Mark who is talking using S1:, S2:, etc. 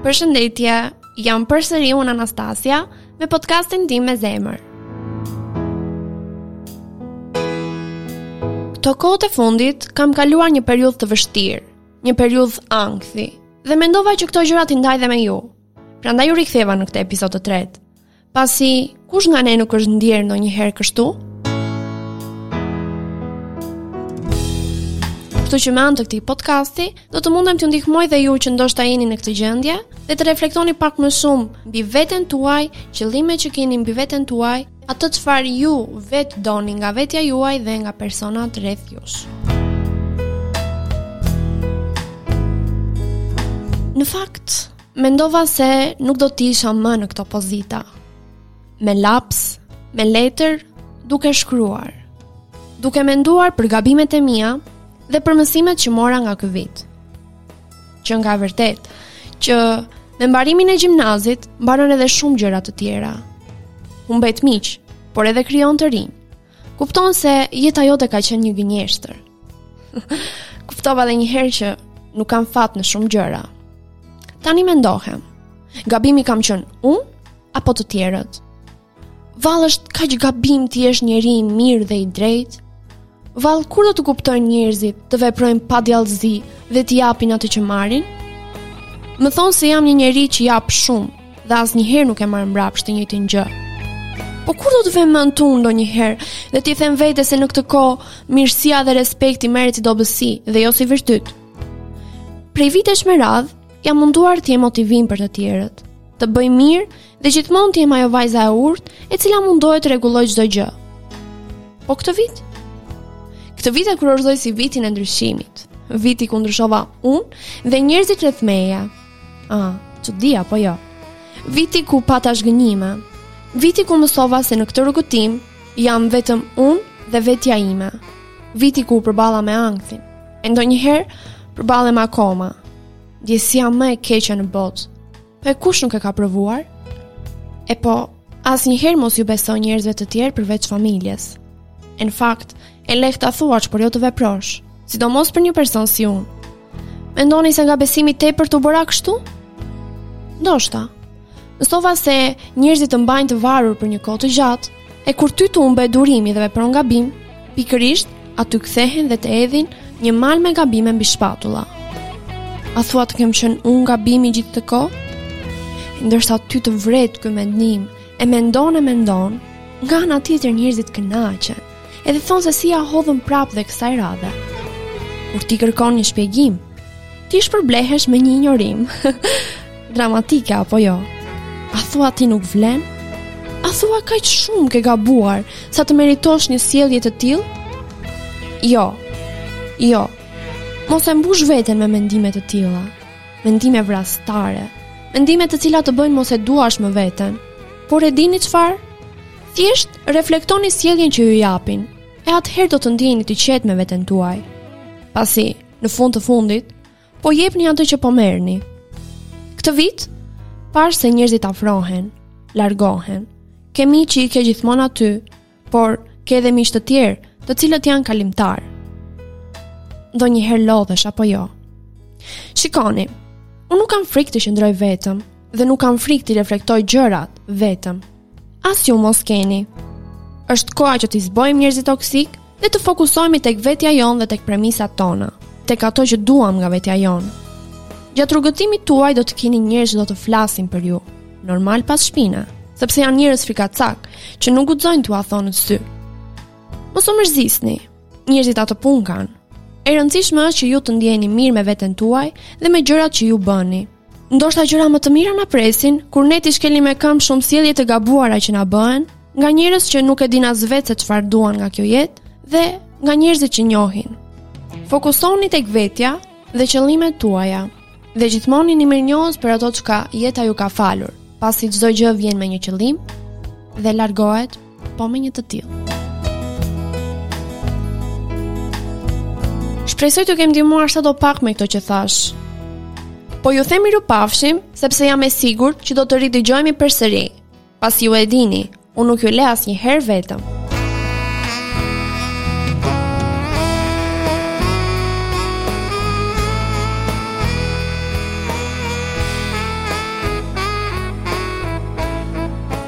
S1: Përshëndetje, jam përsëri unë Anastasia me podcastin tim me zemër. Këto kohët e fundit kam kaluar një periudhë të vështirë, një periudhë ankthi, dhe mendova që këto gjëra t'i ndaj dhe me ju. Prandaj u riktheva në këtë episod të tretë. Pasi kush nga ne nuk është ndjerë ndonjëherë kështu? Kështu që me anë të këtij podcasti, do të mundem t'ju ndihmoj dhe ju që ndoshta jeni në këtë gjendje, dhe të reflektoni pak më shumë mbi veten tuaj, qëllimet që keni mbi veten tuaj, atë çfarë ju vetë doni nga vetja juaj dhe nga personat rreth jush. Në fakt, Mendova se nuk do të isha më në këto pozita. Me laps, me letër, duke shkruar. Duke menduar për gabimet e mia dhe për mësimet që mora nga ky vit. Qenka vërtet, që me mbarimin e gjimnazit mbaron edhe shumë gjëra të tjera. Humbet miq, por edhe krijon të rinj. Kupton se jeta jote ka qenë një gënjeshtër. Kuptova edhe një herë që nuk kam fat në shumë gjëra. Tani mendohem, gabimi kam qenë unë apo të tjerët? Vallë është kaq gabim të jesh njeri i mirë dhe i drejtë? Vallë kur do të kuptojnë njerëzit të veprojnë pa djallëzi dhe të japin atë që marrin? Më thonë se jam një njeri që jap shumë, Dhe asnjëherë nuk e marr mbrapsht të njëjtën gjë. Po kur do të vem mend unë ndonjëherë dhe t'i them vete se në këtë kohë mirësia dhe respekti merret si dobësi dhe jo si virtyt. Prej vitesh me radhë jam munduar të jem motivim për të tjerët, të bëj mirë dhe gjithmonë të jem ajo vajza e urtë e cila mundohet të rregullojë çdo gjë. Po këtë vit? Këtë vit e kurorëzoj si vitin e ndryshimit. Viti ku ndryshova unë dhe njerëzit rreth meje. Ah, çudi apo jo. Viti ku pata zhgënjime. Viti ku mësova se në këtë rrugëtim jam vetëm unë dhe vetja ime. Viti ku u përballa me ankthin. E ndonjëherë përballem akoma. Ndjesia më e keqe në botë. Po kush nuk e ka provuar? E po, asnjëherë mos iu beso njerëzve të tjerë përveç familjes. Në fakt, e lehtë ta thuash, por jo të veprosh, sidomos për një person si unë. Mendoni se nga besimi i tepërt u bëra kështu? Ndoshta. Mësova se njerëzit të mbajnë të varur për një kohë të gjatë, e kur ty të humbe durimi dhe vepron gabim, pikërisht aty kthehen dhe të hedhin një mal me gabime mbi shpatulla. A thua të kem qenë unë gabimi gjithë këtë kohë? Ndërsa ty të vret ky mendim, e mendon e mendon, nga ana tjetër njerëzit kënaqen. Edhe thonë se si ia hodhën prapë dhe kësaj radhe. Kur ti kërkon një shpjegim, ti shpërblehesh me një injorim. Dramatike apo jo? A thua ti nuk vlen? A thua kaq shumë ke gabuar sa të meritosh një sjellje të tillë? Jo. Jo. Mos e mbush veten me mendime të tilla. Mendime vrastare, mendime të cilat të bëjnë mos e duash më veten. Por e dini çfarë? Thjesht reflektoni sjelljen që ju japin, e atëherë do të ndiheni të qetë me veten tuaj. Pasi, në fund të fundit, po jepni atë që po merrni. Këtë vit, pashë se njerëzit afrohen, largohen. Ke miq që i ke gjithmonë aty, por ke edhe miq të tjerë, të cilët janë kalimtarë. Ndonjëherë lodhesh apo jo? Shikoni, unë nuk kam frikë të qëndroj vetëm dhe nuk kam frikë të reflektoj gjërat vetëm. As ju mos keni. Është koha që t'i zbojmë njerëzit toksikë dhe të fokusohemi tek vetja jonë dhe tek premisat tona, tek ato që duam nga vetja jonë. Gjatë rrugëtimit tuaj do të keni njerëz që do të flasin për ju, normal pas shpine, sepse janë njerëz frikacakë që nuk guxojnë t'ua thonë në sy. Mos u mërzisni. Njerëzit atë punë kanë. E rëndësishme është që ju të ndiheni mirë me veten tuaj dhe me gjërat që ju bëni. Ndoshta gjëra më të mira na presin, kur ne t'i shkelim me këmbë shumë sjellje të gabuara që na bëhen, nga njerëz që nuk e dinë as vetë se çfarë duan nga kjo jetë dhe nga njerëzit që njohin. Fokusohuni tek vetja dhe qëllimet tuaja dhe gjithmonë jini mirënjohës për ato çka jeta ju ka falur, pasi çdo gjë vjen me një qëllim dhe largohet Po me një të tillë. Shpresoj t'ju kem ndihmuar sadopak me këto që thashë. Po ju them mirupafshim, sepse jam e sigurt që do të ridëgjohemi përsëri. Pasi ju e dini, unë nuk ju lë asnjëherë vetëm.